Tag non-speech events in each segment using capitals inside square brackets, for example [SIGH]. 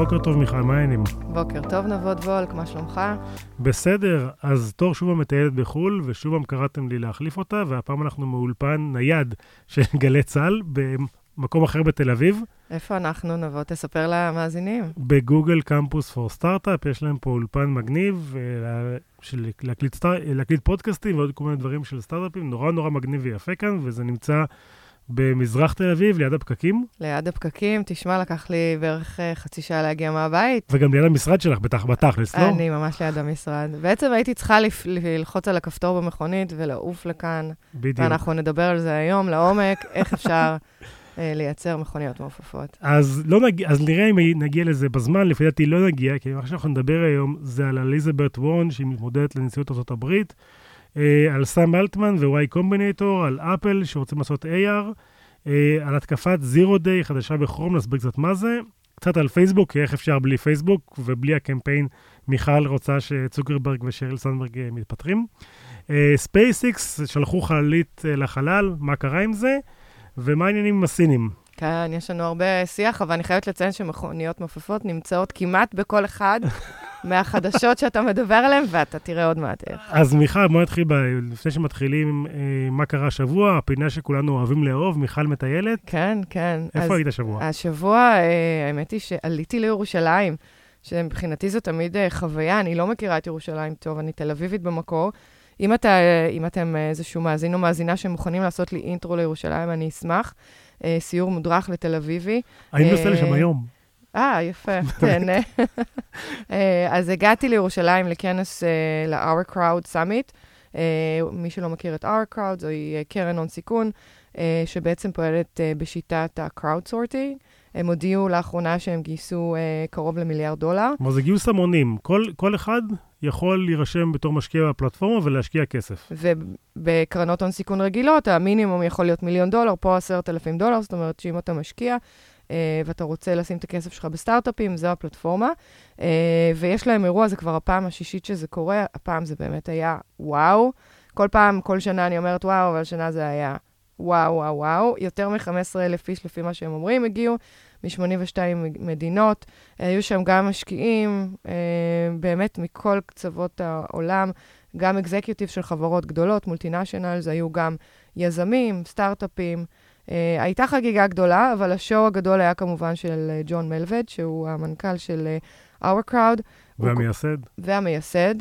בוקר טוב, מיכל, מה העניינים? בוקר טוב, נבות וולק, מה שלומך? בסדר, אז תור שובה מטיילת בחו"ל, ושובם קראתם לי להחליף אותה, והפעם אנחנו מאולפן נייד של גלי צה"ל במקום אחר בתל אביב. איפה אנחנו, נבות? תספר למאזינים. ב Google Campus for Startup, יש להם פה אולפן מגניב, אה, של להקליט, סטאר... להקליט פודקאסטים ועוד כל מיני דברים של סטארט-אפים, נורא נורא מגניב ויפה כאן, וזה נמצא במזרח תל אביב, ליד הפקקים. ליד הפקקים, תשמע, לקח לי בערך אה, חצי שעה להגיע מהבית. וגם ליד המשרד שלך, בטח, בתכלס, לא? אני ממש ליד המשרד. בעצם הייתי צריכה. ללחוץ על הכפתור במכונית ולעוף לכאן. בדיוק. ואנחנו נדבר על זה היום לעומק, איך אפשר אה, לייצר מכוניות מעופפות. אז, לא נגיע, אז נראה אם נגיע לזה בזמן, לפי דעתי לא נגיע, כי מה שאנחנו נדבר היום זה על אליזבת וורן, שהיא מתמודדת לנשיאות ארה"ב, אה, על סאם אלטמן ו- Y Combinator, על אפל שרוצים לעשות AR, אה, על התקפת zero day חדשה בכרום, נסביר קצת מה זה, קצת על פייסבוק, איך אפשר בלי פייסבוק, ובלי הקמפיין מיכל רוצה שצוקרברג ושריל סנדברג אה, מתפטרים. ספייסיקס, שלחו חללית לחלל, מה קרה עם זה, ומה העניינים עם הסינים? כן, יש לנו הרבה שיח, אבל אני חייבת לציין שמכוניות מעופפות נמצאות כמעט בכל אחד [LAUGHS] מהחדשות שאתה מדבר עליהן, ואתה תראה עוד מעט איך. אז מיכל, בוא נתחיל, ב... לפני שמתחילים, אה, מה קרה השבוע, הפינה שכולנו אוהבים לאהוב, מיכל מטיילת. כן, כן. איפה אז, היית השבוע? השבוע, אה, האמת היא שעליתי לירושלים, שמבחינתי זו תמיד אה, חוויה, אני לא מכירה את ירושלים טוב, אני תל אביבית במקור. אם, אתה, אם אתם איזשהו מאזין או מאזינה שמוכנים לעשות לי אינטרו לירושלים, אני אשמח. אה, סיור מודרך לתל אביבי. אני נוסע לשם היום. אה, יפה, [LAUGHS] תהנה. אה, אז הגעתי לירושלים לכנס ל-Our Crowd Summit. מי שלא מכיר את Our Crowd, זוהי קרן הון סיכון, שבעצם פועלת בשיטת ה-crowd sorting. הם הודיעו לאחרונה שהם גייסו קרוב למיליארד דולר. כלומר, זה גיוס המונים. כל, כל אחד יכול להירשם בתור משקיע בפלטפורמה ולהשקיע כסף. ובקרנות הון סיכון רגילות, המינימום יכול להיות מיליון דולר, פה עשרת אלפים דולר, זאת אומרת שאם אתה משקיע אה, ואתה רוצה לשים את הכסף שלך בסטארט-אפים, זו הפלטפורמה. אה, ויש להם אירוע, זה כבר הפעם השישית שזה קורה, הפעם זה באמת היה וואו. כל פעם, כל שנה אני אומרת וואו, אבל השנה זה היה וואו, וואו, וואו. יותר מ-15,000 איש, לפי מה שהם אומרים, הגיעו. מ-82 מדינות. היו שם גם משקיעים, אה, באמת מכל קצוות העולם, גם אקזקיוטיב של חברות גדולות, מולטינשיונלס, היו גם יזמים, סטארט-אפים. אה, הייתה חגיגה גדולה, אבל השואו הגדול היה כמובן של אה, ג'ון מלווד, שהוא המנכ"ל של Our Crowd. והמייסד. הוא, והמייסד.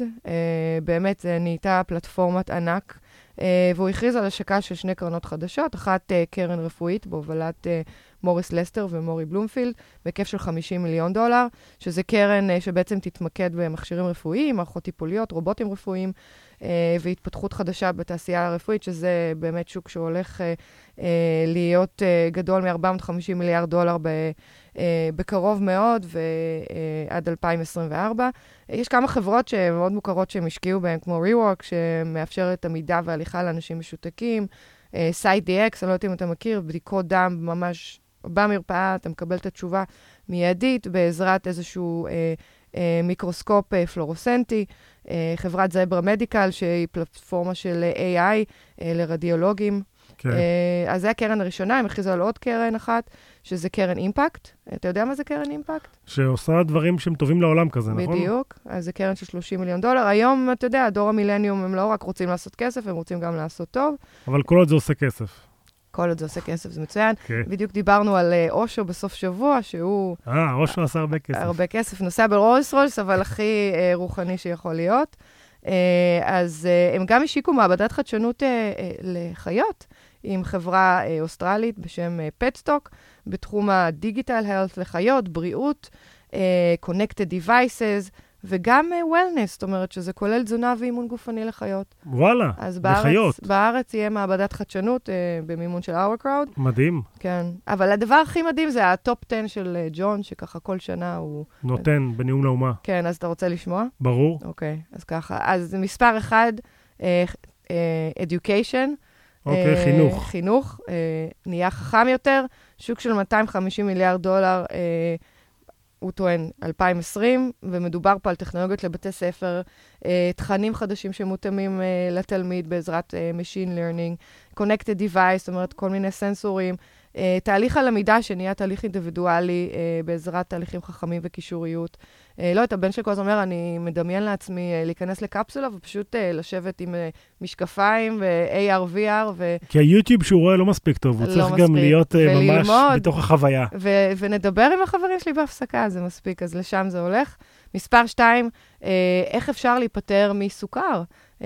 באמת, נהייתה פלטפורמת ענק. Uh, והוא הכריז על השקה של שני קרנות חדשות, אחת uh, קרן רפואית בהובלת uh, מוריס לסטר ומורי בלומפילד, בהיקף של 50 מיליון דולר, שזה קרן uh, שבעצם תתמקד במכשירים רפואיים, מערכות טיפוליות, רובוטים רפואיים, Uh, והתפתחות חדשה בתעשייה הרפואית, שזה באמת שוק שהולך uh, להיות גדול מ-450 מיליארד דולר ב... בקרוב מאוד ועד uh, 2024. יש כמה חברות שהן מאוד מוכרות שהן השקיעו בהן, כמו ReWalk, שמאפשרת עמידה והליכה לאנשים משותקים, Sight uh, DX, אני לא יודעת אם אתה מכיר, בדיקות דם ממש במרפאה, אתה מקבל את התשובה מיידית בעזרת איזשהו אה, אה, מיקרוסקופ אה, פלורוסנטי. אה, חברת זברה מדיקל, שהיא פלטפורמה של AI אה, לרדיולוגים. כן. אה, אז זו הקרן הראשונה, הם הכריזו על עוד קרן אחת, שזה קרן אימפקט. אתה יודע מה זה קרן אימפקט? שעושה דברים שהם טובים לעולם כזה, בדיוק. נכון? בדיוק. אז זה קרן של 30 מיליון דולר. היום, אתה יודע, דור המילניום, הם לא רק רוצים לעשות כסף, הם רוצים גם לעשות טוב. אבל כל עוד זה עושה כסף. כל עוד זה עושה כסף, זה מצוין. Okay. כן. בדיוק דיברנו על uh, אושו בסוף שבוע, שהוא... אה, אושו עשה הרבה כסף. הרבה כסף, נוסע ברולס רויס, אבל הכי uh, רוחני שיכול להיות. Uh, אז הם גם השיקו מעבדת חדשנות לחיות עם חברה אוסטרלית בשם פטסטוק, בתחום הדיגיטל הלט לחיות, בריאות, Connected Devices, וגם uh, wellness, זאת אומרת שזה כולל תזונה ואימון גופני לחיות. וואלה, אז בארץ, לחיות. בארץ יהיה מעבדת חדשנות uh, במימון של Our Crowd. מדהים. כן, אבל הדבר הכי מדהים זה ה top 10 של uh, ג'ון, שככה כל שנה הוא... נותן בנאום לאומה. כן, אז אתה רוצה לשמוע? ברור. אוקיי, אז ככה. אז מספר אחד, uh, uh, education. אוקיי, uh, חינוך. חינוך, uh, נהיה חכם יותר, שוק של 250 מיליארד דולר. Uh, הוא טוען 2020, ומדובר פה על טכנולוגיות לבתי ספר, אה, תכנים חדשים שמותאמים אה, לתלמיד בעזרת אה, Machine Learning, Connected Device, זאת אומרת, כל מיני סנסורים, אה, תהליך הלמידה שנהיה תהליך אינדיבידואלי אה, בעזרת תהליכים חכמים וקישוריות. אה, לא יודעת, הבן שלי כל הזמן אומר, אני מדמיין לעצמי אה, להיכנס לקפסולה ופשוט אה, לשבת עם משקפיים ו-AR, VR, ו... כי היוטיוב שהוא רואה לא מספיק טוב, הוא לא צריך מספיק. גם להיות אה, ממש וללמוד. בתוך החוויה. ו- ונדבר עם החברים שלי בהפסקה, זה מספיק, אז לשם זה הולך. מספר שתיים, אה, איך אפשר להיפטר מסוכר?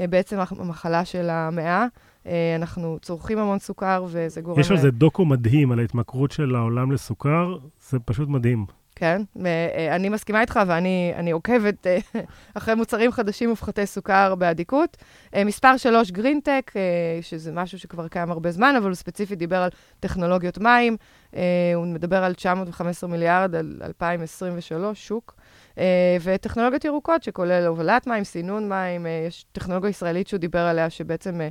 בעצם המחלה של המאה. אה, אנחנו צורכים המון סוכר, וזה גורם... יש על זה דוקו מדהים על ההתמכרות של העולם לסוכר, זה פשוט מדהים. כן, אה, אני מסכימה איתך, ואני אני עוקבת אה, [LAUGHS] אחרי מוצרים חדשים מופחתי סוכר באדיקות. אה, מספר שלוש, גרינטק, שזה משהו שכבר קיים הרבה זמן, אבל הוא ספציפית דיבר על טכנולוגיות מים. הוא מדבר על 915 מיליארד, על 2023, שוק. וטכנולוגיות ירוקות, שכולל הובלת מים, סינון מים. יש טכנולוגיה ישראלית שהוא דיבר עליה, שבעצם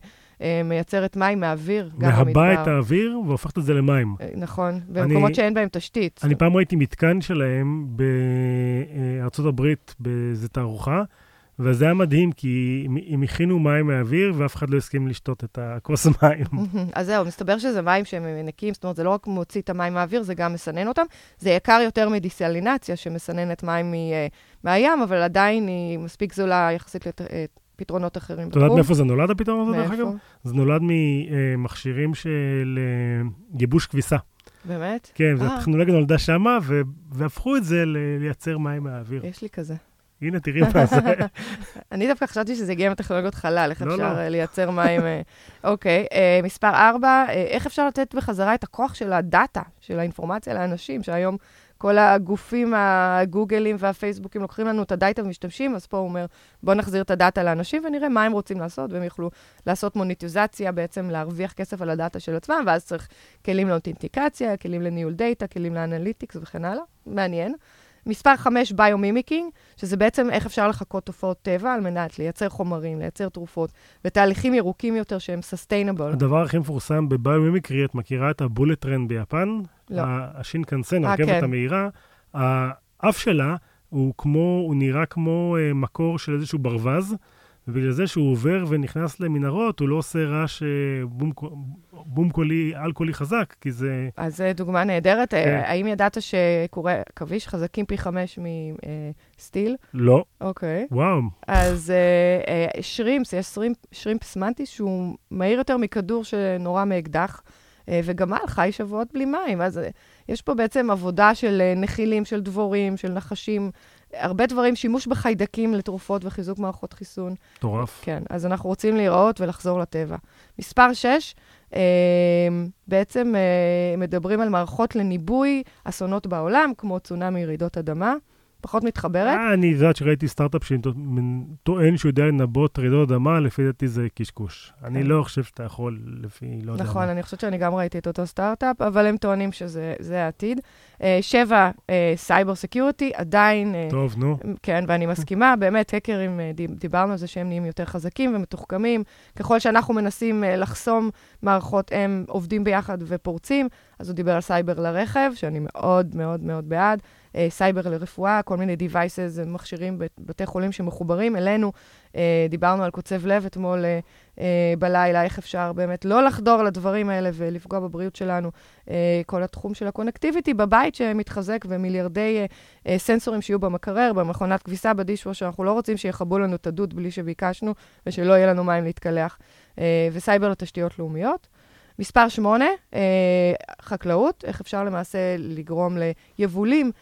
מייצרת מים מהאוויר, גם במדבר. מהבה את האוויר והופכת את זה למים. אה, נכון, במקומות שאין בהם תשתית. אני פעם ראיתי מתקן שלהם בארצות הברית באיזו תערוכה, וזה היה מדהים, כי הם- הכינו מים מהאוויר, ואף אחד לא הסכים לשתות את הכוס [LAUGHS] מים. [LAUGHS] אז זהו, מסתבר שזה מים שהם נקיים, זאת אומרת, זה לא רק מוציא את המים מהאוויר, זה גם מסנן אותם. זה יקר יותר מדיסלינציה, שמסננת מים מ, אה, מהים, אבל עדיין היא מספיק זולה יחסית לפתרונות אחרים את יודעת בתחום. מאיפה זה נולד הפתרון הזה, דרך אגב? זה נולד ממכשירים של אה, ייבוש כביסה. באמת? כן, אה. הטכנולוגיה נולדה שמה, והפכו את זה לייצר מים מהאוויר. יש לי כזה. הנה, תראי מה זה. [LAUGHS] אני דווקא חשבתי שזה הגיע מטכנולוגיות חלל, איך לא, אפשר לא. אה, לייצר מים. אה, אוקיי, אה, מספר ארבע, אה, איך אפשר לתת בחזרה את הכוח של ה data, של האינפורמציה לאנשים, שהיום כל הגופים, הגוגלים והפייסבוקים לוקחים לנו את ה data ומשתמשים, אז פה הוא אומר, בואו נחזיר את ה data לאנשים ונראה מה הם רוצים לעשות, והם יוכלו לעשות מונטיזציה, בעצם להרוויח כסף על ה data של עצמם, ואז צריך כלים לאותנטיקציה, כלים לניהול data, כלים ל analytics וכן הלאה. מעניין. מספר 5, biomimicking, שזה בעצם איך אפשר לחקות תופעות טבע על מנת לייצר חומרים, לייצר תרופות, ותהליכים ירוקים יותר שהם סוסטיינבל. הדבר הכי מפורסם בביומימיקרי, את מכירה את הבולט טרן ביפן? לא. השינקנסן, אה, הרכבת כן. המהירה, האף שלה הוא כמו, הוא נראה כמו אה, מקור של איזשהו ברווז, ובגלל זה שהוא עובר ונכנס למנהרות, הוא לא עושה רעש אה, בום, בום קולי, על-קולי חזק, כי זה... אז זו דוגמה נהדרת. כן. אה, האם ידעת שקורי עכביש חזקים פי חמש מסטיל? לא, אוקיי. וואו, אז אה, אה, שרימפס, יש שרימפ, שרימפס מנטיס שהוא מהיר יותר מכדור שנורה מאקדח, אה, וגמל חי שבועות בלי מים. אז אה, יש פה בעצם עבודה של אה, נחילים, של דבורים, של נחשים, הרבה דברים, שימוש בחיידקים לתרופות וחיזוק מערכות חיסון. מטורף. כן, אז אנחנו רוצים להיראות ולחזור לטבע. מספר 6, אה, בעצם אה, מדברים על מערכות לניבוי אסונות בעולם, כמו צונאמי, רעידות אדמה. פחות מתחברת. אה, אני יודעת שראיתי סטארט-אפ שטוען שהוא יודע לנבא רעידות אדמה, לפי דעתי זה קשקוש. אני כן. לא חושב שאתה יכול, לפי לא יודע נכון, מה. אני חושבת שאני גם ראיתי את אותו סטארט-אפ, אבל הם טוענים שזה זה העתיד. אה, שבע, cyber security, עדיין... אה, טוב, נו. כן, ואני מסכימה, [LAUGHS] באמת, האקרים, אה, דיב- דיברנו על זה שהם נהיים יותר חזקים ומתוחכמים. ככל שאנחנו מנסים אה, לחסום מערכות, הם עובדים ביחד ופורצים. אז הוא דיבר על סייבר לרכב, שאני מאוד מאוד מאוד בעד. אה, סייבר לרפואה, כל מיני devices, מכשירים בבתי חולים שמחוברים אלינו. אה, דיברנו על קוצב לב אתמול אה, אה, בלילה, איך אפשר באמת לא לחדור לדברים האלה ולפגוע בבריאות שלנו. אה, כל התחום של ה connectivity בבית שמתחזק ומיליארדי אה, אה, סנסורים שיהיו במקרר, במכונת כביסה, ב dishwasher, שאנחנו לא רוצים שיכבו לנו את הדוד בלי שביקשנו ושלא יהיה לנו מים להתקלח. אה, וסייבר לתשתיות לאומיות. מספר שמונה, אה, חקלאות, איך אפשר למעשה לגרום ליבולים אה,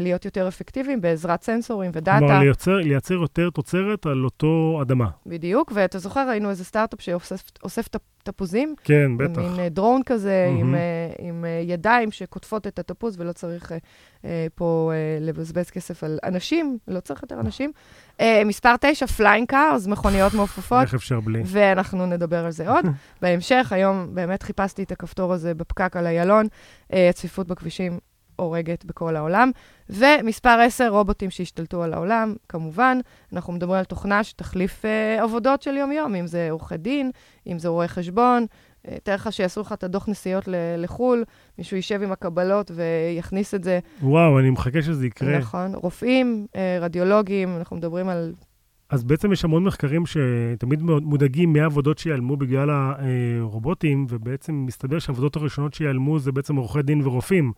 להיות יותר אפקטיביים בעזרת סנסורים ודאטה. כלומר, לייצר, לייצר יותר תוצרת על אותו אדמה. בדיוק, ואתה זוכר, ראינו איזה סטארט-אפ שאוסף אוסף תפ- תפוזים, כן, בטח. מין אה, דרון כזה, מהמם. עם, אה, עם אה, ידיים שקוטפות את התפוז, ולא צריך אה, אה, פה אה, לבזבז כסף על אנשים, לא צריך יותר אנשים. אה, מספר תשע, flying cars, מכוניות מעופפות. איך אפשר בלי? ואנחנו נדבר על זה עוד. [LAUGHS] בהמשך, היום באמת חיפשתי את הכפתור הזה בפקק על איילון. אה, הצפיפות בכבישים הורגת בכל העולם. ומספר 10, רובוטים שהשתלטו על העולם, כמובן. אנחנו מדברים על תוכנה שתחליף אה, עבודות של יום-יום, אם זה עורכי דין, אם זה רואי חשבון. אה, תאר לך שיעשו לך את הדוח נסיעות לחו"ל, מישהו יישב עם הקבלות ויכניס את זה. וואו, אני מחכה שזה יקרה. נכון. רופאים, אה, רדיולוגים, אנחנו מדברים על אז בעצם יש המון מחקרים שתמיד מודאגים מהעבודות שיעלמו בגלל הרובוטים, ובעצם מסתבר שהעבודות הראשונות שיעלמו זה בעצם עורכי דין ורופאים.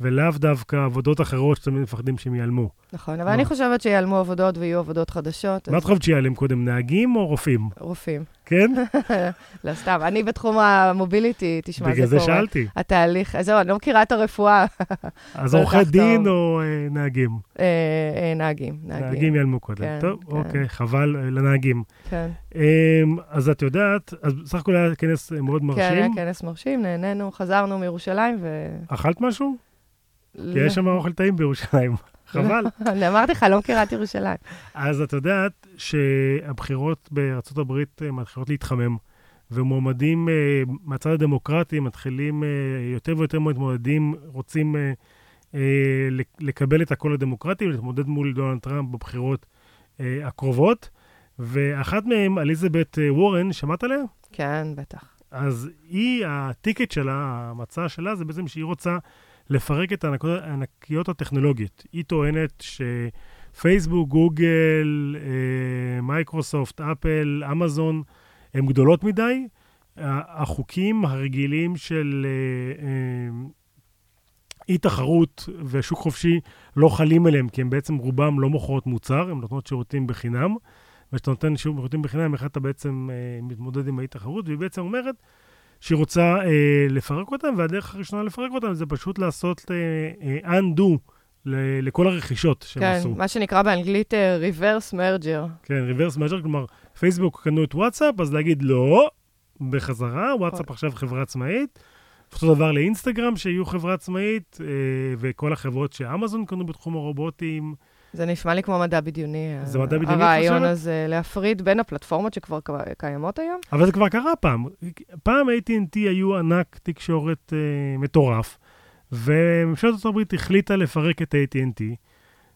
ולאו דווקא עבודות אחרות שתמיד מפחדים שהם ייעלמו. נכון, אבל אני חושבת שיעלמו עבודות ויהיו עבודות חדשות. מה את חושבת שיעלם קודם, נהגים או רופאים? רופאים. כן? [LAUGHS] לא, סתם, אני בתחום המוביליטי, תשמע, זה קורה. בגלל זה שאלתי. התהליך, זהו, אני לא מכירה את הרפואה. [LAUGHS] אז עורכי דין או אה, נהגים? אה, נהגים, נהגים. נהגים ייעלמו קודם. כן, טוב, כן. אוקיי, חבל אה, לנהגים. כן. אמ, אז את יודעת, אז בסך הכול היה כנס מאוד מרשים. כן, היה כנס מרשים, נהנינו, חזרנו מירושלים ו... אכלת משהו? כי יש שם אוכל טעים בירושלים. [LAUGHS] חבל. אני אמרתי לך, לא מכירה את ירושלים. אז את יודעת שהבחירות בארצות הברית אה, מתחילות להתחמם, ומועמדים אה, מהצד הדמוקרטי מתחילים, אה, יותר ויותר מתמודדים, רוצים לקבל את הקול הדמוקרטי ולהתמודד מול דונלד טראמפ בבחירות הקרובות. ואחת מהן, אליזבת וורן, שמעת עליה? כן, בטח. אז היא, ה ticket שלה, המצע שלה, זה בעצם שהיא רוצה לפרק את הענקיות הטכנולוגיות. היא טוענת שפייסבוק, גוגל, אה, מייקרוסופט, אפל, אמזון, הן גדולות מדי. החוקים הרגילים של אה, אה, אי תחרות ושוק חופשי לא חלים עליהם, כי הם בעצם רובם לא מוכרות מוצר, הן נותנות שירותים בחינם. וכשאתה נותן שירותים בחינם, איך אתה בעצם מתמודד עם האי תחרות, והיא בעצם אומרת שהיא רוצה אה, לפרק אותם, והדרך הראשונה לפרק אותם זה פשוט לעשות אה, אה, undo ל- לכל הרכישות שהם כן, עשו. כן, מה שנקרא באנגלית אה, reverse merger. כן, reverse merger, כלומר, פייסבוק קנו את וואטסאפ, אז להגיד לא, בחזרה, וואטסאפ עכשיו חברה עצמאית. אותו דבר לאינסטגרם, שיהיו חברה עצמאית, אה, וכל החברות שאמזון קנו בתחום הרובוטים. זה נשמע לי כמו מדע בדיוני. זה מדע בדיוני, את חושבת? הרעיון הזה להפריד בין הפלטפורמות שכבר קיימות היום. אבל זה כבר קרה פעם. פעם AT&T היו ענק תקשורת אה, מטורף, וממשלת ארצות הברית החליטה לפרק את AT&T,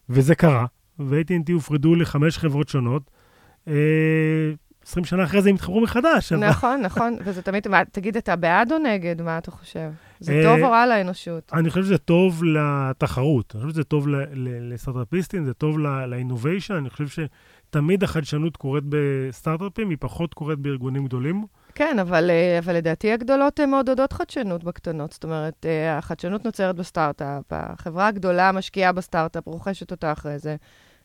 וזה קרה, ו-AT&T הופרדו לחמש חברות שונות. אה, 20 שנה אחרי זה הם התחברו מחדש. נכון, נכון, וזה תמיד, תגיד, אתה בעד או נגד? מה אתה חושב? זה אה, טוב או רע לאנושות? אני חושב שזה טוב לתחרות, אני חושב שזה טוב לסטארט-אפיסטים, זה טוב לאינוביישן, אני חושב שתמיד החדשנות קורית בסטארט-אפים, היא פחות קורית בארגונים גדולים. כן, אבל, אה, אבל לדעתי הגדולות מעודדות חדשנות בקטנות. זאת אומרת, אה, החדשנות נוצרת בסטארט-אפ, החברה הגדולה משקיעה בסטארט-אפ, רוכשת אותה אחרי זה.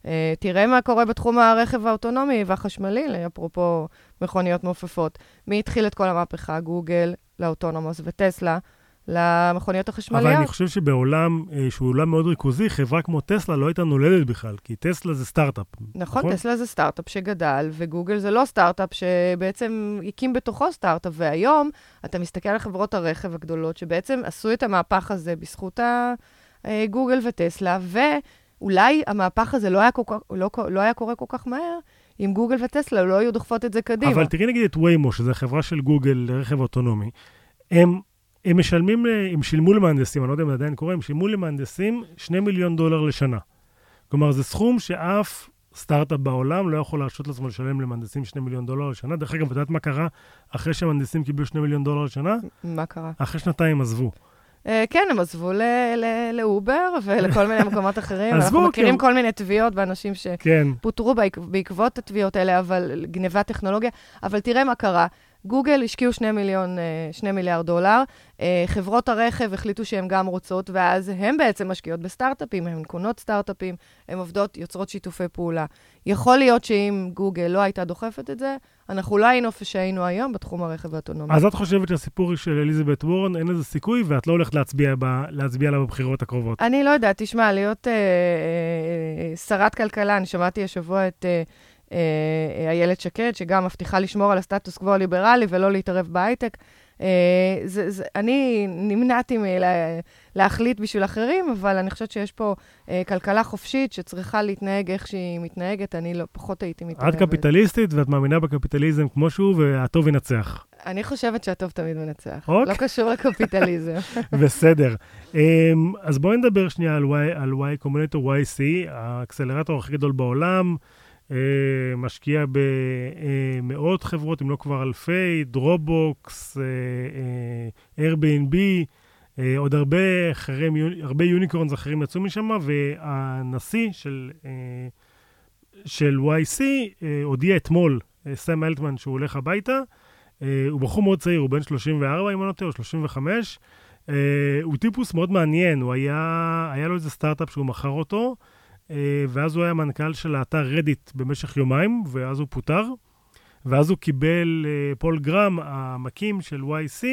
אה, תראה מה קורה בתחום הרכב האוטונומי והחשמלי, אפרופו מכוניות מעופפות. מי התחיל את כל המהפכה? גוגל ל autonomous וטסלה. למכוניות החשמליות. אבל אני חושב שבעולם אה, שהוא עולם מאוד ריכוזי, חברה כמו טסלה לא הייתה נולדת בכלל, כי טסלה זה סטארט-אפ. נכון, נכון, טסלה זה סטארט-אפ שגדל, וגוגל זה לא סטארט-אפ שבעצם הקים בתוכו סטארט-אפ, והיום אתה מסתכל על חברות הרכב הגדולות, שבעצם עשו את המהפך הזה בזכות גוגל וטסלה, ו... אולי המהפך הזה לא היה, כל כך, לא, לא היה קורה כל כך מהר, אם גוגל וטסלה לא היו דוחפות את זה קדימה. אבל תראי נגיד את ויימו, שזו חברה של גוגל לרכב אוטונומי, הם, הם משלמים, הם שילמו למהנדסים, אני לא יודע אם זה עדיין קורה, הם שילמו למהנדסים 2 מיליון דולר לשנה. כלומר, זה סכום שאף סטארט-אפ בעולם לא יכול להרשות לעצמו לשלם למהנדסים 2 מיליון דולר לשנה. דרך אגב, את יודעת מה קרה אחרי שהמהנדסים קיבלו 2 מיליון דולר לשנה? מה קרה? אחרי שנתיים עזבו. אה, כן, הם עזבו לאובר ולכל מיני מקומות אחרים. [LAUGHS] עזבו, אנחנו מכירים כל מיני תביעות באנשים כן. שפוטרו בעקבות התביעות האלה, אבל גנבת טכנולוגיה. אבל תראה מה קרה. גוגל השקיעו 2 מיליון, 2 אה, מיליארד דולר, אה, חברות הרכב החליטו שהן גם רוצות, ואז הן בעצם משקיעות בסטארט-אפים, הן קונות סטארט-אפים, הן עובדות, יוצרות שיתופי פעולה. יכול להיות שאם גוגל לא הייתה דוחפת את זה, אנחנו לא היינו איפה שהיינו היום בתחום הרכב האוטונומי. אז את חושבת שהסיפור של אליזבת וורן, אין לזה סיכוי, ואת לא הולכת להצביע, ב, להצביע לה בבחירות הקרובות? אני לא יודעת, תשמע, להיות אה, אה, אה, שרת כלכלה, אני שמעתי השבוע את... אה, אה, איילת שקד, שגם מבטיחה לשמור על הסטטוס קוו הליברלי ולא להתערב בהייטק. אה, זה, זה, אני נמנעתי מלהחליט בשביל אחרים, אבל אני חושבת שיש פה אה, כלכלה חופשית שצריכה להתנהג איך שהיא מתנהגת, אני לא, פחות הייתי מתערבת. את קפיטליסטית ואת מאמינה בקפיטליזם כמו שהוא, והטוב ינצח. אני חושבת שהטוב תמיד מנצח. אוקיי. לא קשור לקפיטליזם. [LAUGHS] בסדר. Um, אז בואי נדבר שנייה על Y, על Y Combinator, YC, האקסלרטור הכי גדול בעולם. אה, משקיע במאות חברות, אם לא כבר אלפי, דרופבוקס, אה, אה, Airbnb, עוד הרבה, אחרים, הרבה unicorns אחרים יצאו משם, והנשיא של, של YC אה, הודיע אתמול, אה, סם אלטמן, שהוא הולך הביתה. אה, הוא בחור מאוד צעיר, הוא בן 34, אם אני לא טועה, או 35. אה, הוא טיפוס מאוד מעניין, הוא היה, היה לו איזה סטארט-אפ שהוא מכר אותו, אה, ואז הוא היה מנכ"ל של האתר רדיט במשך יומיים, ואז הוא פוטר. ואז הוא קיבל, אה, פול גרם, המקים של YC,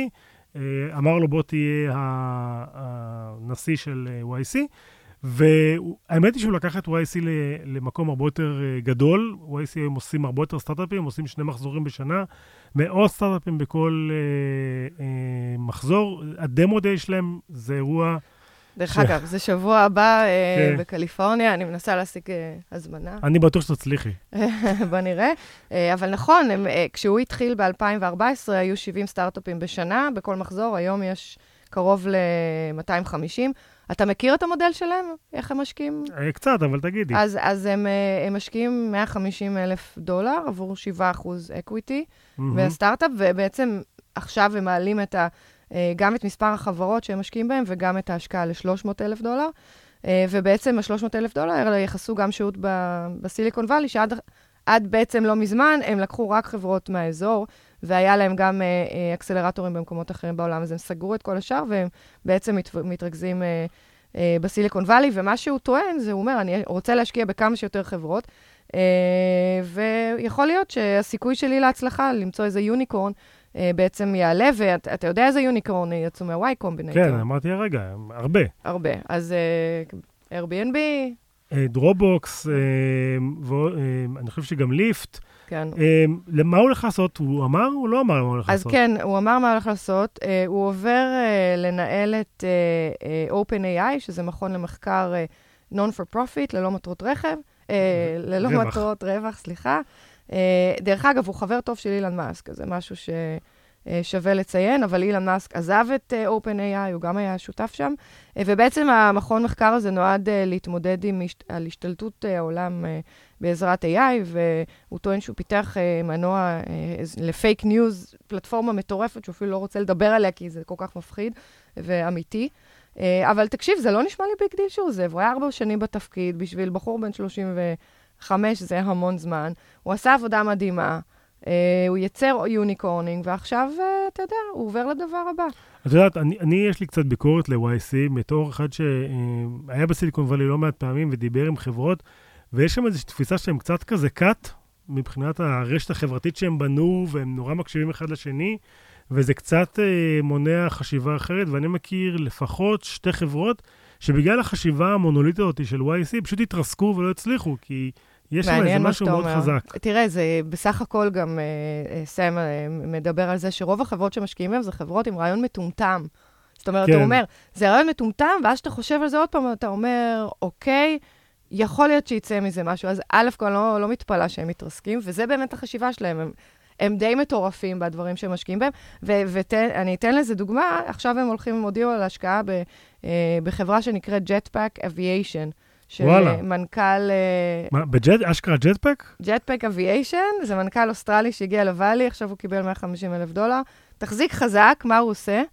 אה, אמר לו, בוא תהיה הנשיא של אה, YC. והאמת היא שהוא לקח את YC למקום הרבה יותר אה, גדול. YC היום עושים הרבה יותר סטארט-אפים, עושים שני מחזורים בשנה, מאות סטארט-אפים בכל אה, אה, מחזור. הדמו דיי שלהם זה אירוע... דרך אגב, זה שבוע הבא אה, כן. בקליפורניה, אני מנסה להשיג אה, הזמנה. אני בטוח שתצליחי. [LAUGHS] בוא נרראה. אה, אבל נכון, כשהוא התחיל ב-2014, היו 70 סטארט-אפים בשנה בכל מחזור, היום יש קרוב ל-250. אתה מכיר את המודל שלהם? איך הם משקיעים? קצת, אבל תגידי. אז, אז הם, הם משקיעים 150 אלף דולר עבור 7 אחוז equity מהמם. בסטארט-אפ, ובעצם עכשיו הם מעלים את ה, גם את מספר החברות שהם משקיעים בהן וגם את ההשקעה ל-300 אלף דולר. אה, ובעצם ה-300 אלף דולר האלה יכסו גם שהות בסיליקון וואלי, שעד עד בעצם לא מזמן הם לקחו רק חברות מהאזור, והיה להם גם אה, אה, אקסלרטורים במקומות אחרים בעולם, אז הם סגרו את כל השאר, והם בעצם מת, מתרכזים אה, אה, בסיליקון וואלי, ומה שהוא טוען, זה הוא אומר, אני רוצה להשקיע בכמה שיותר חברות, אה, ויכול להיות שהסיכוי שלי להצלחה, למצוא איזה unicorn, אה, בעצם יעלה, ואתה ואת, יודע איזה unicorn יצאו מה-Y Combinator. כן, אמרתי הרגע, הרבה. הרבה. אז אה, Airbnb, דרופבוקס, אה, ואני חושב שגם ליפט. כן. אה, למה הוא הולך לעשות? הוא אמר? הוא לא אמר מה הוא הולך אז לעשות. כן, הוא אמר מה הוא הולך לעשות. Uh, הוא עובר uh, לנהל את uh, uh, OpenAI, שזה מכון למחקר uh, Non-for-Profit, ללא מטרות רכב, uh, ללא רווח. מטרות רווח, סליחה. Uh, דרך אגב, הוא חבר טוב של אילן מאסק, אז זה משהו ששווה לציין, אבל אילן מאסק עזב את uh, OpenAI, הוא גם היה שותף שם, ובעצם המכון מחקר הזה נועד להתמודד עם הש... על השתלטות העולם בעזרת AI, והוא טוען שהוא פיתח מנוע ל fake news, פלטפורמה מטורפת שהוא אפילו לא רוצה לדבר עליה, כי זה כל כך מפחיד ואמיתי. אבל תקשיב, זה לא נשמע לי big deal שהוא עוזב. הוא היה ארבע שנים בתפקיד, בשביל בחור בן 35 זה המון זמן. הוא עשה עבודה מדהימה, uh, הוא ייצר unicorning, ועכשיו, uh, אתה יודע, הוא עובר לדבר הבא. את יודעת, אני, אני יש לי קצת ביקורת ל-YC, בתור אחד שהיה בסיליקון וואלי לא מעט פעמים ודיבר עם חברות, ויש שם איזושהי תפיסה שהם קצת כזה cut, מבחינת הרשת החברתית שהם בנו, והם נורא מקשיבים אחד לשני, וזה קצת אה, מונע חשיבה אחרת, ואני מכיר לפחות שתי חברות שבגלל החשיבה המונוליטית הזאת של YC, פשוט התרסקו ולא הצליחו, כי יש שם איזה משהו מאוד אומר. חזק. תראה, זה בסך הכל גם, אה, אה, סם אה, מדבר על זה שרוב החברות שמשקיעים בהן זה חברות עם רעיון מטומטם. זאת אומרת, כן. הוא אומר, זה רעיון מטומטם, ואז כשאתה חושב על זה עוד פעם, אתה אומר, אוקיי, יכול להיות שיצא מזה משהו. אז א', כל לא, לא מתפלאה שהם מתרסקים, וזה באמת החשיבה שלהם. הם, הם די מטורפים בדברים שהם משקיעים בהם. ואני אתן לזה דוגמה, עכשיו הם הולכים, הם הודיעו על השקעה ב, אה, בחברה שנקראת Jetpack Aviation. של וואלי. אה, מנכ"ל... אה, מה, ב jet, אשכרה jetpack? Jetpack Aviation, זה מנכ"ל אוסטרלי שהגיע לוואלי, עכשיו הוא קיבל 150 אלף דולר. תחזיק חזק, מה הוא עושה?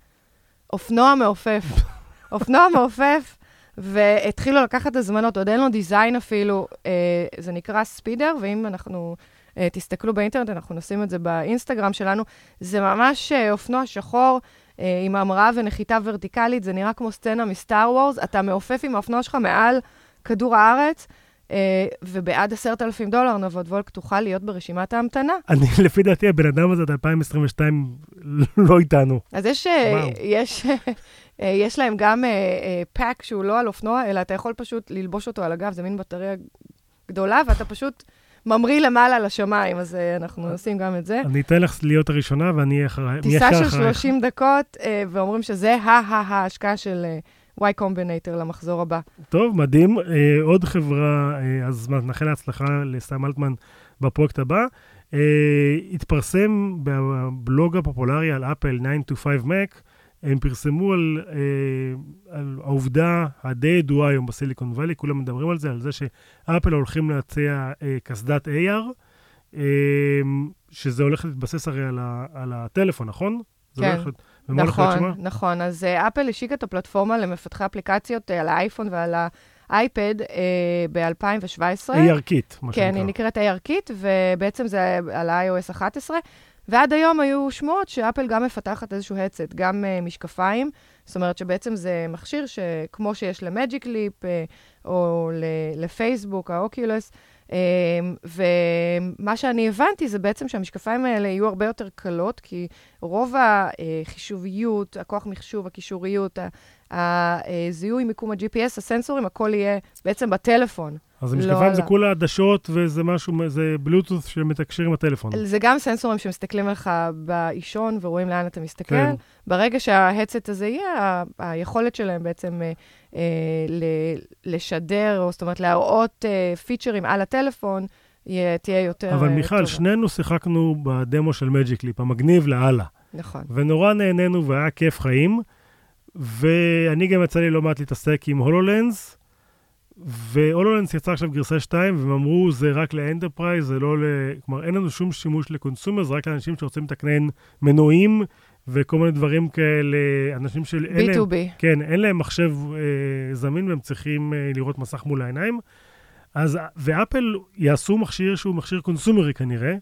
אופנוע מעופף. [LAUGHS] אופנוע מעופף, והתחילו לקחת הזמנות, עוד אין לו דיזיין אפילו, אה, זה נקרא ספידר, ואם אנחנו, אה, תסתכלו באינטרנט, אנחנו נשים את זה באינסטגרם שלנו, זה ממש אה, אופנוע שחור. עם המראה ונחיתה ורטיקלית, זה נראה כמו סצנה מסטאר וורס, אתה מעופף עם האופנוע שלך מעל כדור הארץ, אה, ובעד עשרת אלפים דולר נבות וולק תוכל להיות ברשימת ההמתנה. אני, לפי דעתי, הבן אדם הזה, עד 2022, לא איתנו. אז יש, אה. יש, אה, יש להם גם pack שהוא לא על אופנוע, אלא אתה יכול פשוט ללבוש אותו על הגב, זה מין בטריה גדולה, ואתה פשוט ממריא למעלה לשמיים, אז אנחנו עושים גם את זה. אני אתן לך להיות הראשונה, ואני אהיה אחרייך. מי טיסה של אחרייך? 30 דקות, ואומרים שזה ההשקעה של Y Combinator למחזור הבא. טוב, מדהים. אה, עוד חברה, אה, אז נאחל להצלחה לסם אלטמן בפרויקט הבא. אה, התפרסם בבלוג הפופולרי על אפל 925 Mac, הם פרסמו על, אה, על העובדה הדי ידועה היום בסיליקון וואלי, כולם מדברים על זה, על זה שאפל הולכים להציע אה, קסדת AR, אה, שזה הולך להתבסס הרי על, ה, על הטלפון, נכון? זה כן. ומה הולך להיות נכון? נכון. אז אה, אפל השיקה את הפלטפורמה למפתחי אפליקציות אה, על האייפון ועל אייפד אה, ב-2017. היא ערכית, מה שנקרא. כן, היא נקראת ARKit, ובעצם זה על iOS 11. ועד היום היו שמועות שאפל גם מפתחת איזשהו headset, גם uh, משקפיים. זאת אומרת שבעצם זה מכשיר שכמו שיש למג'יק ליפ, uh, או לפייסבוק, האוקיולוס, uh, ומה שאני הבנתי זה בעצם שהמשקפיים האלה יהיו הרבה יותר קלות, כי רוב החישוביות, הכוח מחשוב, הקישוריות, הזיהוי מיקום ה-GPS, הסנסורים, הכל יהיה בעצם בטלפון. אז המשקפיים לא זה כולה עדשות וזה משהו, זה בלוטות' שמתקשר עם הטלפון. זה גם סנסורים שמסתכלים לך באישון ורואים לאן אתה מסתכל. כן. ברגע שה headset הזה יהיה, היכולת שלהם בעצם אה, אה, לשדר, או זאת אומרת להראות אה, פיצ'רים על הטלפון, יהיה, תהיה יותר אבל מיכל, טובה. שנינו שיחקנו בדמו של Magic Leap, המגניב לאללה. נכון. ונורא נהנינו והיה כיף חיים. ואני גם יצא לי לא מעט להתעסק עם HoloLens, ו HoloLens יצא עכשיו גרסה 2, והם אמרו, זה רק ל enterprise, זה לא ל... כלומר, אין לנו שום שימוש ל consumer, זה רק לאנשים שרוצים לתקן מנועים וכל מיני דברים כאלה, אנשים של... B2B. להם, כן, אין להם מחשב אה, זמין והם צריכים אה, לראות מסך מול העיניים. אז, ואפל יעשו מכשיר שהוא מכשיר קונסומרי כנראה,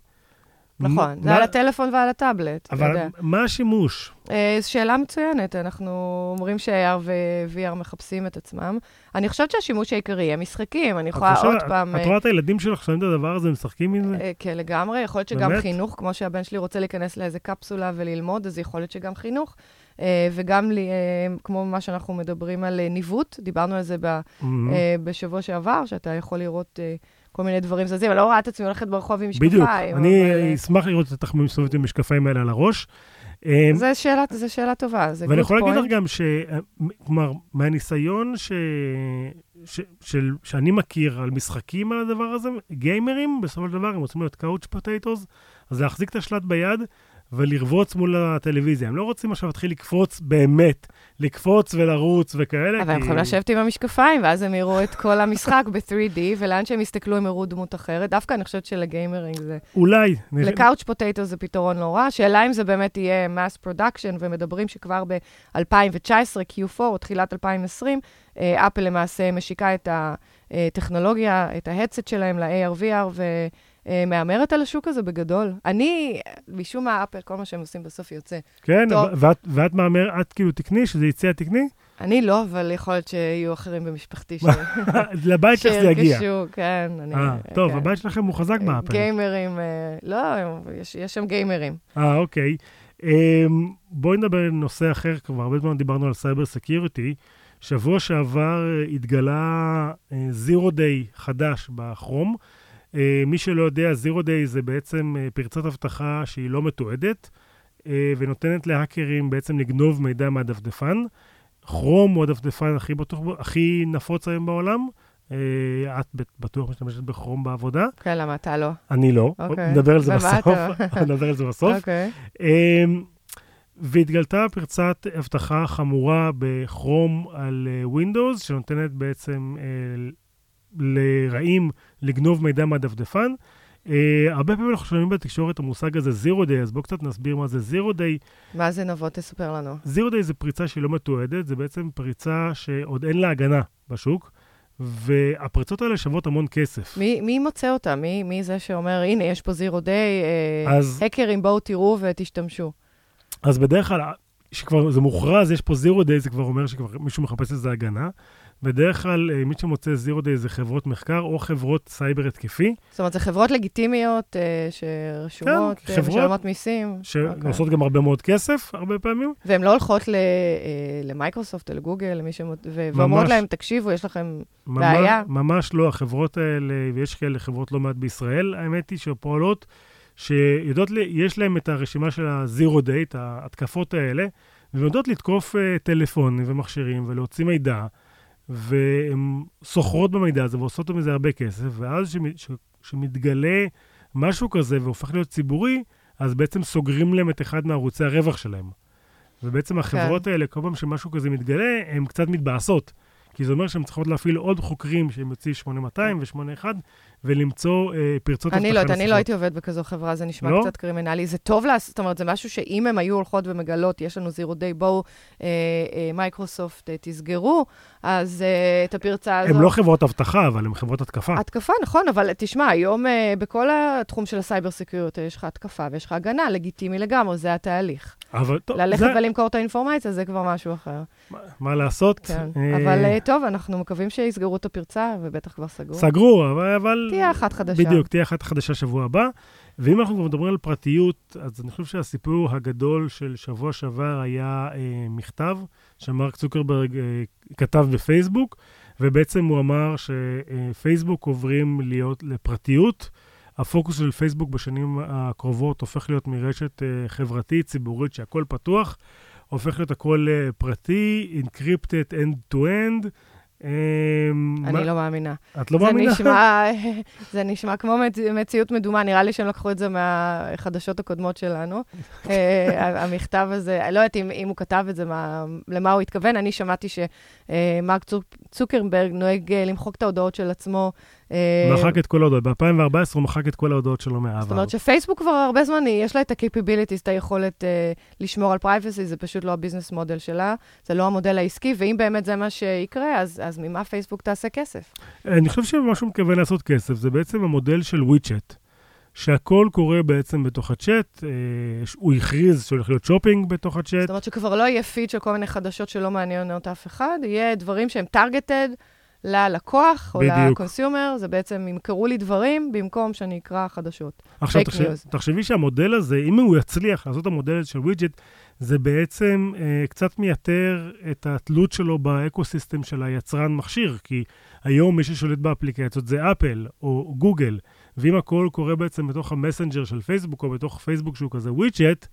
נכון, זה על הטלפון ועל הטאבלט. אבל מה השימוש? אה, זו שאלה מצוינת. אנחנו אומרים ש-AR ו-VR מחפשים את עצמם. אני חושבת שהשימוש העיקרי יהיה משחקים. אני יכולה עוד פעם... את רואה את הילדים שלך שמים את הדבר הזה, משחקים עם זה? אה, כן, לגמרי. יכול להיות שגם חינוך, כמו שהבן שלי רוצה להיכנס לאיזה קפסולה וללמוד, אז יכול להיות שגם חינוך. אה, וגם כמו מה שאנחנו מדברים על ניווט, דיברנו על זה בשבוע שעבר, שאתה יכול לראות... כל מיני דברים זזים, אני לא רואה את עצמי הולכת ברחוב עם משקפיים. בדיוק, אני אבל... אשמח לראות אותך מסתובבת עם המשקפיים האלה על הראש. אמ, זו שאלה, זו שאלה טובה, זה ואני יכול להגיד לך גם ש... כלומר, מהניסיון ש... ש... של... שאני מכיר על משחקים על הדבר הזה, גיימרים, בסופו של דבר, הם רוצים להיות קאוץ' פוטטוס, אז להחזיק את השלט ביד ולרבוץ מול הטלוויזיה. הם לא רוצים עכשיו להתחיל לקפוץ באמת, לקפוץ ולרוץ וכאלה. אבל כי... הם יכולים לשבת עם המשקפיים, ואז הם יראו את כל המשחק ב-3D, ולאן שהם יסתכלו הם יראו דמות אחרת. דווקא אני חושבת שלגיימרינג זה... אולי. לקאוץ' פוטטו זה פתרון לא רע. שאלה אם זה באמת יהיה mass production, ומדברים שכבר ב-2019, Q4, או תחילת 2020, אפל למעשה משיקה את הטכנולוגיה, את ההדסט שלהם ל-AR/VR, ו... אה, מהמרת על השוק הזה בגדול. אני, משום מה, אפל, כל מה שהם עושים בסוף יוצא. כן, ואת, ואת מהמר, את כאילו תקני, שזה יצא תקני? אני לא, אבל יכול להיות שיהיו אחרים במשפחתי ש... [LAUGHS] לבית שלך זה יגיע. שירכשו, כן. אני, אה, טוב, כן. הבית שלכם הוא חזק אה, באפל. גיימרים, לא, יש, יש שם גיימרים. אה, אוקיי. אה, בואי נדבר על נושא אחר, כבר הרבה זמן דיברנו על cyber security. שבוע שעבר התגלה zero day חדש בכרום. אה, מי שלא יודע, Zero Day זה בעצם אה, פרצת אבטחה שהיא לא מתועדת, אה, ונותנת להאקרים בעצם לגנוב מידע מהדפדפן. כרום הוא הדפדפן הכי בטוח, הכי נפוץ היום בעולם. את בטוח משתמשת בכרום בעבודה. כן, למה אתה לא? אני לא. אוקיי. נדבר על זה בסוף. [LAUGHS] נדבר על זה בסוף. אוקיי. והתגלתה פרצת אבטחה חמורה בכרום על Windows, שנותנת בעצם לרעים לגנוב מידע מהדפדפן. Uh, הרבה פעמים אנחנו שומעים בתקשורת המושג הזה zero day, אז בואו קצת נסביר מה זה zero day. מה זה נבוא? תספר לנו. zero day זה פריצה שהיא לא מתועדת, זה בעצם פריצה שעוד אין לה הגנה בשוק, והפריצות האלה שוות המון כסף. מי, מי מוצא אותה? מי, מי זה שאומר, הנה, יש פה zero day, אה, אז... האקרים, בואו תראו ותשתמשו. אז בדרך כלל, כשכבר זה מוכרז, יש פה zero day, זה כבר אומר שכבר מישהו מחפש איזה הגנה. בדרך כלל, אה, מי שמוצא zero day זה חברות מחקר או חברות סייבר התקפי. זאת אומרת, זה חברות לגיטימיות אה, שרשומות, כן, חברות משלמות מיסים. שעושות okay. גם הרבה מאוד כסף, הרבה פעמים. והן לא הולכות ל, אה, למייקרוסופט או לגוגל, למי שמות... ואומרות להם, תקשיבו, יש לכם ממש, בעיה. ממש לא, החברות האלה, ויש כאלה חברות לא מעט בישראל, האמת היא, שפועלות, שיודעות, לי, יש להם את הרשימה של הזירו דייט, ההתקפות האלה, והן יודעות לתקוף טלפונים ומכשירים ולהוציא מידע. והן סוחרות במידע הזה ועושות מזה הרבה כסף, ואז כשמתגלה משהו כזה והופך להיות ציבורי, אז בעצם סוגרים להם את אחד מערוצי הרווח שלהם. ובעצם החברות כן. האלה, כל פעם שמשהו כזה מתגלה, הן קצת מתבאסות. כי זה אומר שהן צריכות להפעיל עוד חוקרים שהם יוצאים 8200 ו-81, ולמצוא אה, פרצות אני לא יודעת, אני נוספות. לא הייתי עובד בכזו חברה, זה נשמע לא? קצת קרימינלי. זה טוב לעשות, זאת אומרת, זה משהו שאם הן היו הולכות ומגלות, יש לנו זירו דיי, בואו, אה, אה, מייקרוסופט, אה, תסגרו, אז אה, את הפרצה הזאת... הן לא חברות אבטחה, אבל הן חברות התקפה. התקפה, נכון, אבל תשמע, היום אה, בכל התחום של ה cyber security יש לך התקפה ויש לך הגנה, לגיטימי לגמרי, זה התהליך. אבל טוב, ללכת זה, ולמכור את האינפורמציה זה כבר משהו אחר. מה, מה לעשות? כן. אה, אבל אה, טוב, אנחנו מקווים שיסגרו את הפרצה, ובטח כבר סגרו. סגרו, אבל... אבל תהיה אחת חדשה. בדיוק, תהיה אחת חדשה שבוע הבא. ואם אנחנו כבר מדברים על פרטיות, אז אני חושב שהסיפור הגדול של שבוע שעבר היה אה, מכתב שמרק צוקרברג אה, כתב בפייסבוק, ובעצם הוא אמר שפייסבוק עוברים להיות לפרטיות. הפוקוס של פייסבוק בשנים הקרובות הופך להיות מרשת אה, חברתית, ציבורית, שהכל פתוח, הופך להיות הכל אה, פרטי, encrypted end-to-end. מה- אני לא מאמינה. את לא זה מאמינה? נשמע, [LAUGHS] [LAUGHS] זה נשמע כמו מצ... מציאות מדומה, נראה לי שהם לקחו את זה מהחדשות הקודמות שלנו. [LAUGHS] אה, המכתב הזה, אני לא יודעת אם, אם הוא כתב את זה, מה, למה הוא התכוון. אני שמעתי שמרק צוקרברג נוהג למחוק את ההודעות של עצמו. אה, מחק את כל ההודעות. ב-2014 הוא מחק את כל ההודעות שלו מהעבר. זאת אומרת שפייסבוק כבר הרבה זמן, יש לה את ה-capabilities, את היכולת uh, לשמור על privacy, זה פשוט לא ה business model שלה, זה לא המודל העסקי, ואם באמת זה מה שיקרה, אז, אז ממה פייסבוק תעשה כסף? אני חושב שמה שהוא מתכוון לעשות כסף זה בעצם המודל של WeChat, שהכל קורה בעצם בתוך הצ'אט, אה, הוא הכריז שהולך להיות שופינג בתוך הצ'אט. זאת אומרת שכבר לא יהיה פיד של כל מיני חדשות שלא מעניינות אף אחד, יהיה דברים שהם targeted ללקוח או בדיוק. ל consumer, זה בעצם ימכרו לי דברים במקום שאני אקרא חדשות. עכשיו, תחשב. תחשבי שהמודל הזה, אם הוא יצליח לעשות את המודל של ווידג'ט, זה בעצם אה, קצת מייתר את התלות שלו ב ecosystem של היצרן מכשיר, כי היום מי ששולט באפליקציות זה אפל או גוגל, ואם הכל קורה בעצם בתוך המסנג'ר של פייסבוק או בתוך פייסבוק שהוא כזה ווידג'ט,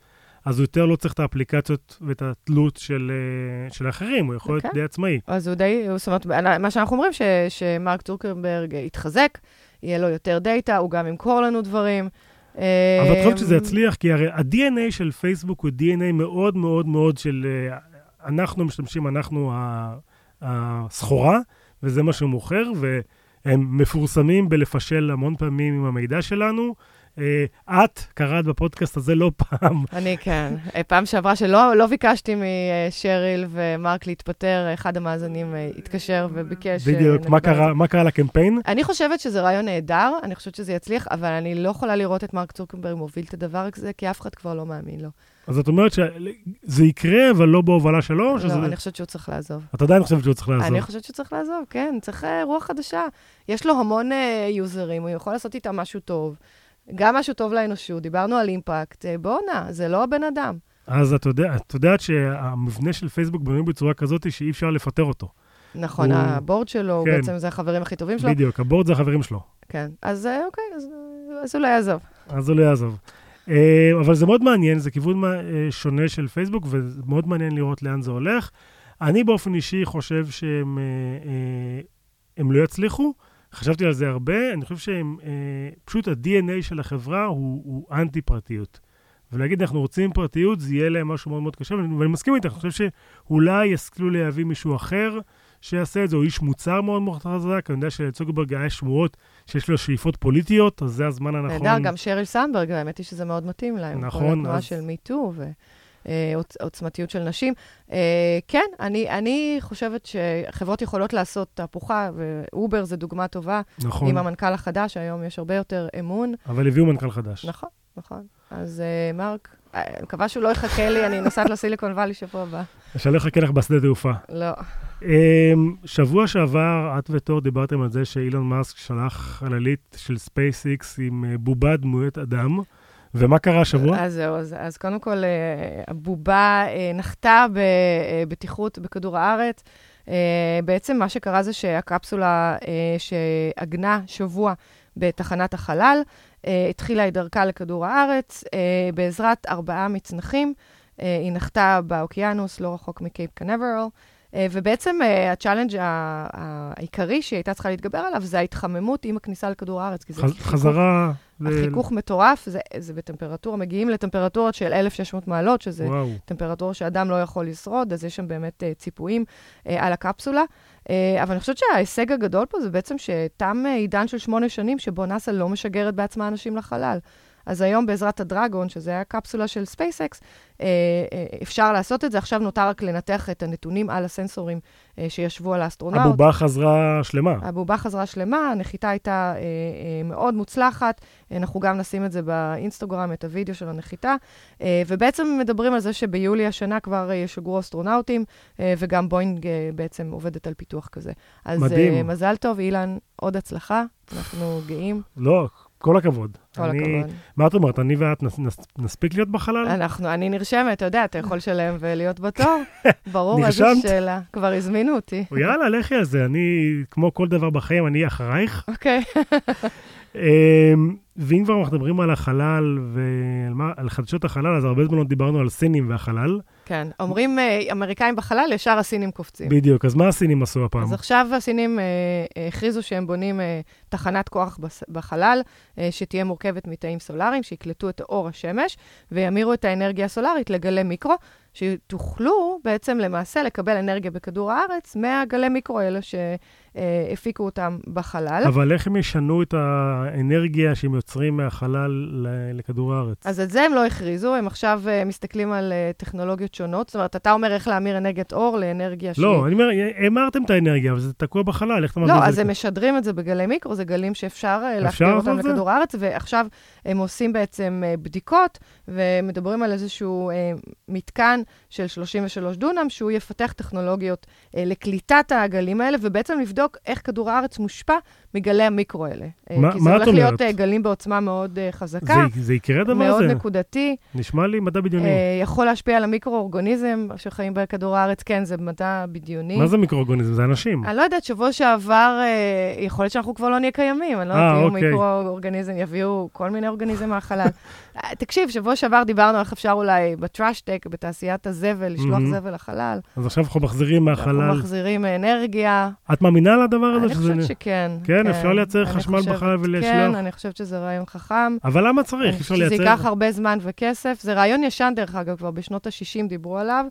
אז הוא יותר לא צריך את האפליקציות ואת התלות של, אה, של האחרים, הוא יכול להיות אוקיי. די עצמאי. אז הוא די, זאת אומרת, מה שאנחנו אומרים, ש, שמרק צוקרברג יתחזק, יהיה לו יותר דאטה, הוא גם ימכור לנו דברים. אבל את חושבת אמ, שזה יצליח? כי הרי ה-DNA של פייסבוק הוא DNA מאוד מאוד מאוד של אה, אנחנו משתמשים, אנחנו הסחורה, וזה מה שהוא מוכר, והם מפורסמים בלפשל המון פעמים עם המידע שלנו. אה, את קראת בפודקאסט הזה לא פעם. אני כן. אה, פעם שעברה שלא לא ביקשתי משריל ומרק להתפטר, אחד המאזינים אה, התקשר וביקש... בדיוק, מה. קרה, מה קרה לקמפיין? אני חושבת שזה רעיון נהדר, אני חושבת שזה יצליח, אבל אני לא יכולה לראות את מרק צוקרברג מוביל את הדבר הזה, כי אף אחד כבר לא מאמין לו. אז את אומרת שזה יקרה, אבל לא בהובלה שלו? או שזה... לא, אני חושבת שהוא צריך לעזוב. את עדיין חושבת שהוא צריך לעזוב. אני חושבת שצריך לעזוב, כן, צריך רוח חדשה. יש לו המון אה, יוזרים, הוא יכול לעשות איתם משהו טוב. גם משהו טוב לאנושות, דיברנו על אימפקט, אה, בואנה, זה לא הבן אדם. אז את, יודע, את יודעת שהמבנה של פייסבוק בנוי בצורה כזאת שאי אפשר לפטר אותו. נכון, הוא- הבורד שלו, הוא כן. בעצם זה החברים הכי טובים שלו. בדיוק, הבורד זה החברים שלו. כן, אז אה, אוקיי, אז, אז הוא לא יעזוב. אז הוא לא יעזוב. אה, אבל זה מאוד מעניין, זה כיוון אה, שונה של פייסבוק, ומאוד מעניין לראות לאן זה הולך. אני באופן אישי חושב שהם אה, אה, הם לא יצליחו. חשבתי על זה הרבה, אני חושב שהם, אה, פשוט ה-DNA של החברה הוא, הוא אנטי-פרטיות. ולהגיד, אנחנו רוצים פרטיות, זה יהיה להם משהו מאוד מאוד קשה, ואני, ואני מסכים איתך, אני חושב שאולי ישכילו להביא מישהו אחר שיעשה את זה, או איש מוצר מאוד מאוד חזק, אני יודע שלצוקרברג היה שמועות שיש לו שאיפות פוליטיות, אז זה הזמן הנכון. נהדר, גם שריל סנדברג, האמת היא שזה מאוד מתאים להם. נכון, כל התנועה אז- של מיטו ועוצמתיות של נשים. אה, כן, אני, אני חושבת שחברות יכולות לעשות תהפוכה, ו Uber זה דוגמה טובה, נכון, עם המנכ"ל החדש, היום יש הרבה יותר אמון. אבל הביאו מנכ"ל חדש. נכון, נכון. אז אה, מרק, אה, אני מקווה שהוא לא יחכה לי, אני נוסעת לסיליקון וואלי שבוע הבא. שלא יחכה לך בשדה תעופה. לא. אמ, שבוע שעבר, את ותור דיברתם על זה שאילון מאסק שלח חללית של ספייסיקס עם אה, בובה דמויות אדם. ומה קרה השבוע? אז זהו, אז, אז קודם כל, אה, הבובה אה, נחתה בבטיחות בכדור הארץ. אה, בעצם מה שקרה זה שהקפסולה אה, שעגנה שבוע בתחנת החלל, אה, התחילה את דרכה לכדור הארץ אה, בעזרת ארבעה מצנחים. אה, היא נחתה באוקיינוס, לא רחוק מקייפ קנברל. אה, ובעצם אה, ה challenge ה- העיקרי שהיא הייתה צריכה להתגבר עליו זה ההתחממות עם הכניסה לכדור הארץ. כי זה חיכוך- חזרה... ל- החיכוך מטורף, זה, זה בטמפרטורה, מגיעים לטמפרטורות של 1,600 מעלות, שזה וואו. טמפרטורה שאדם לא יכול לשרוד, אז יש שם באמת אה, ציפויים על הקפסולה. אבל אני חושבת שההישג הגדול פה זה בעצם שתם עידן של שמונה שנים שבו נאס"א לא משגרת בעצמה אנשים לחלל. אז היום בעזרת ה Dragon, שזה הקפסולה של ספייסקס, אה, אה, אפשר לעשות את זה. עכשיו נותר רק לנתח את הנתונים על הסנסורים אה, שישבו על האסטרונאוט. הבובה חזרה שלמה. הבובה חזרה שלמה, הנחיתה הייתה מאוד מוצלחת. אנחנו גם נשים את זה באינסטגרם, את הוידאו של הנחיתה. ובעצם מדברים על זה שביולי השנה כבר ישוגרו אסטרונאוטים, וגם בוינג בעצם עובדת על פיתוח כזה. אז מדהים. מזל טוב, אילן, עוד הצלחה. אנחנו גאים. לא, כל הכבוד. כל אני- הכבוד. מה את אומרת, אני ואת נס- נס- נספיק להיות בחלל? אנחנו, אני נרשמת, אתה יודע, אתה יכול לשלם ולהיות בתור. [LAUGHS] ברור, איזו? שאלה. כבר הזמינו אותי. יאללה, לכי על זה. אני, כמו כל דבר בחיים, אני אחרייך. אוקיי. [LAUGHS] אמ, ואם כבר מדברים על החלל ועל חדשות החלל, אז הרבה זמן לא דיברנו על סינים והחלל. כן. אומרים אה, אמריקאים בחלל, ישר הסינים קופצים. בדיוק, אז מה הסינים עשו הפעם? אז עכשיו הסינים אה, הכריזו שהם בונים אה, תחנת כוח בחלל, אה, שתהיה מורכבת מתאים סולאריים, שיקלטו את אור השמש, וימירו את האנרגיה הסולארית לגלי מיקרו, שתוכלו בעצם למעשה לקבל אנרגיה בכדור הארץ מהגלי מיקרו האלה שהפיקו אותם בחלל. אבל איך הם ישנו את האנרגיה שהם יוצרים מהחלל לכדור הארץ? אז את זה הם לא הכריזו, הם עכשיו uh, מסתכלים על uh, טכנולוגיות שונות. זאת אומרת, אתה אומר איך להמיר אנרגיית אור לאנרגיה שהיא... לא, אני אומר, המרתם את האנרגיה, אבל זה תקוע בחלל, איך אתה מביא את לא, זה? אז הם משדרים את זה בגלי מיקרו, זה גלים שאפשר אה, אפשר להחדיר אותם את זה? לכדור הארץ, ועכשיו הם עושים בעצם אה, בדיקות, ומדברים על איזשהו אה, מתקן של 33 דונם, שהוא יפתח טכנולוגיות אה, לקליטת הגלים האלה, ובעצם לבדוק איך כדור הארץ מושפע מגלי המיקרו האלה. אה, מה- כי מה זה את הולך להיות אומרת? אה, גלים בעוצמה מאוד אה, חזקה, זה, זה יקרה הדבר מאוד הזה? נקודתי. נשמע לי מדע בדיוני. יכול להשפיע על המיקרו-אורגניזם שחיים בכדור הארץ, כן, זה מדע בדיוני. מה זה מיקרואורגניזם? זה אנשים. אני לא יודעת, שבוע שעבר, יכול להיות שאנחנו כבר לא נהיה קיימים, אני לא יודעת, יהיו אוקיי. מיקרו-אורגניזם, יביאו כל מיני אורגניזם מהחלל. [LAUGHS] תקשיב, שבוע שעבר דיברנו איך אפשר אולי בטראשטק, בתעשיית הזבל, לשלוח. זבל לחלל. אז עכשיו אנחנו מחזירים אנחנו מהחלל. מחזירים אנרגיה. את מאמינה לדבר הזה? אני חושבת שכן. כן, אפשר לייצר חשמל חושבת- בחלל ולשלוח? כן, אני חושבת שזה רעיון חכם. אבל למה צריך? אפשר חושבת שזה לייצר... ייקח הרבה זמן וכסף. זה רעיון ישן, דרך אגב, כבר בשנות ה-60 דיברו עליו.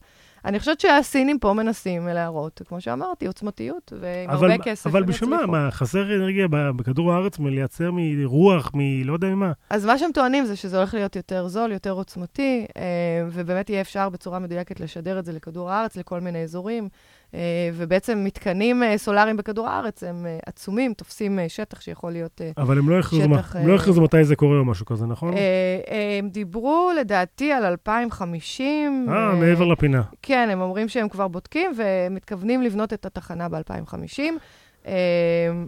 אני חושבת שהסינים פה מנסים להראות, כמו שאמרתי, עוצמתיות, ועם אבל, הרבה כסף. אבל בשביל מה? מה, חסר אנרגיה בכדור הארץ מלייצר מרוח, מלא יודע ממה? אז מה שהם טוענים זה שזה הולך להיות יותר זול, יותר עוצמתי, אה, ובאמת יהיה אפשר בצורה מדויקת לשדר את זה לכדור הארץ, לכל מיני אזורים, ובעצם מתקנים אה, סולאריים בכדור הארץ הם אה, עצומים, תופסים אה, שטח שיכול להיות... אה, אבל הם לא הכריזו שטח, לא אה, מתי זה קורה או משהו כזה, נכון? אה, אה, הם דיברו לדעתי על 2050. אה, מעבר לפינה. כן, הם אומרים שהם כבר בודקים ומתכוונים לבנות את התחנה ב-2050. אה,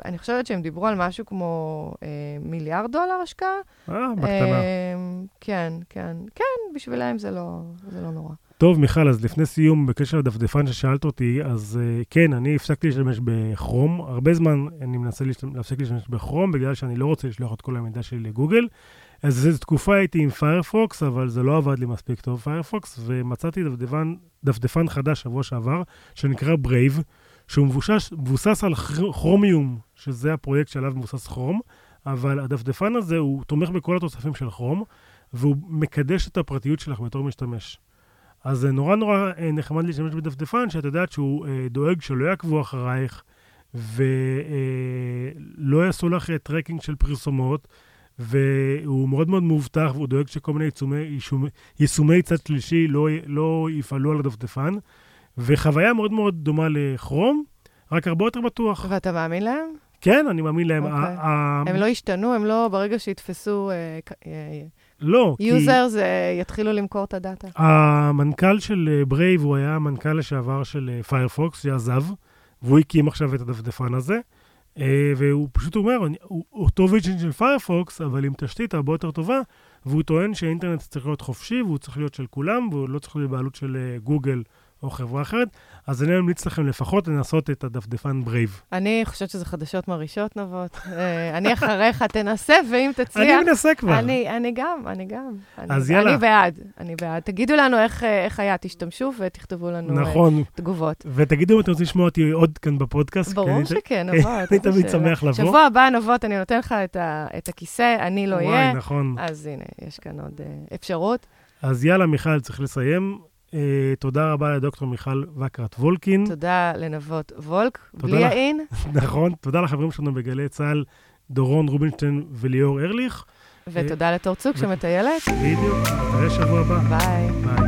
אני חושבת שהם דיברו על משהו כמו אה, מיליארד דולר השקעה. אה, בקטנה. כן, כן. כן, בשבילם זה לא, זה לא נורא. טוב, מיכל, אז לפני סיום, בקשר לדפדפן ששאלת אותי, אז אה, כן, אני הפסקתי להשתמש בכרום. הרבה זמן אני מנסה להפסיק להשתמש בכרום, בגלל שאני לא רוצה לשלוח את כל המידע שלי לגוגל. אז איזו תקופה הייתי עם פיירפוקס, אבל זה לא עבד לי מספיק טוב, פיירפוקס, ומצאתי דפדפן, דפדפן חדש שבוע שעבר, שנקרא Brave, שהוא מבושש, מבוסס על כר- כרומיום, שזה הפרויקט שעליו מבוסס כרום, אבל הדפדפן הזה, הוא תומך בכל התוספים של כרום, והוא מקדש את הפרטיות שלך בתור משתמש. אז זה נורא נורא אה, נחמד להשתמש בדפדפן, שאת יודעת שהוא אה, דואג שלא יעקבו אחרייך, ולא יעשו לך אה, tracking של פרסומות, והוא מאוד מאוד מאובטח, והוא דואג שכל מיני יישומי, יישומי, צד שלישי לא, לא יפעלו על הדפדפן, וחוויה מאוד מאוד דומה לכרום, רק הרבה יותר בטוח. ואתה מאמין להם? כן, אני מאמין להם. אוקיי. ה- ה- הם לא השתנו, הם לא, ברגע שיתפסו לא, כי... users, יתחילו למכור את ה data. המנכ"ל של אה, Brave, הוא היה המנכ"ל לשעבר של אה, פיירפוקס, שעזב, והוא הקים עכשיו את הדפדפן הזה, אה, והוא פשוט אומר, הוא אותו vision של פיירפוקס, אבל עם תשתית הרבה יותר טובה, והוא טוען שהאינטרנט צריך להיות חופשי, והוא צריך להיות של כולם, והוא לא צריך להיות בבעלות של אה, גוגל או חברה אחרת, אז אני ממליץ לכם לפחות לנסות את הדפדפן Brave. אני חושבת שזה חדשות מרעישות, נבות. אה, אני אחריך, תנסה, ואם תצליח... אני מנסה כבר. אני, אני גם, אני גם. אז אני, יאללה. אני בעד, אני בעד. תגידו לנו איך, אה, איך היה, תשתמשו ותכתבו לנו אה, נכון, תגובות. ותגידו אם אתם רוצים לשמוע אותי עוד כאן בפודקאסט. ברור אני- שכן, [LAUGHS] אני נבות. איזה תמיד. שמח לבוא. שבוע הבא, נבות, אני נותן לך את, ה, את הכיסא, אני לא וואי, אהיה. נכון. אז הנה, יש כאן עוד אפשרות. אז יאללה, מיכל, צריך לסיים. אה, תודה רבה לדוקטור מיכל וקרת וולקין. תודה לנבות וולק, בלי. העין. [LAUGHS] נכון, תודה לחברים שלנו בגלי צה"ל, דורון רובינשטיין וליאור ארליך. ותודה לתור צוק שמטיילת. בדיוק, נתראה שבוע הבא. ביי. ביי.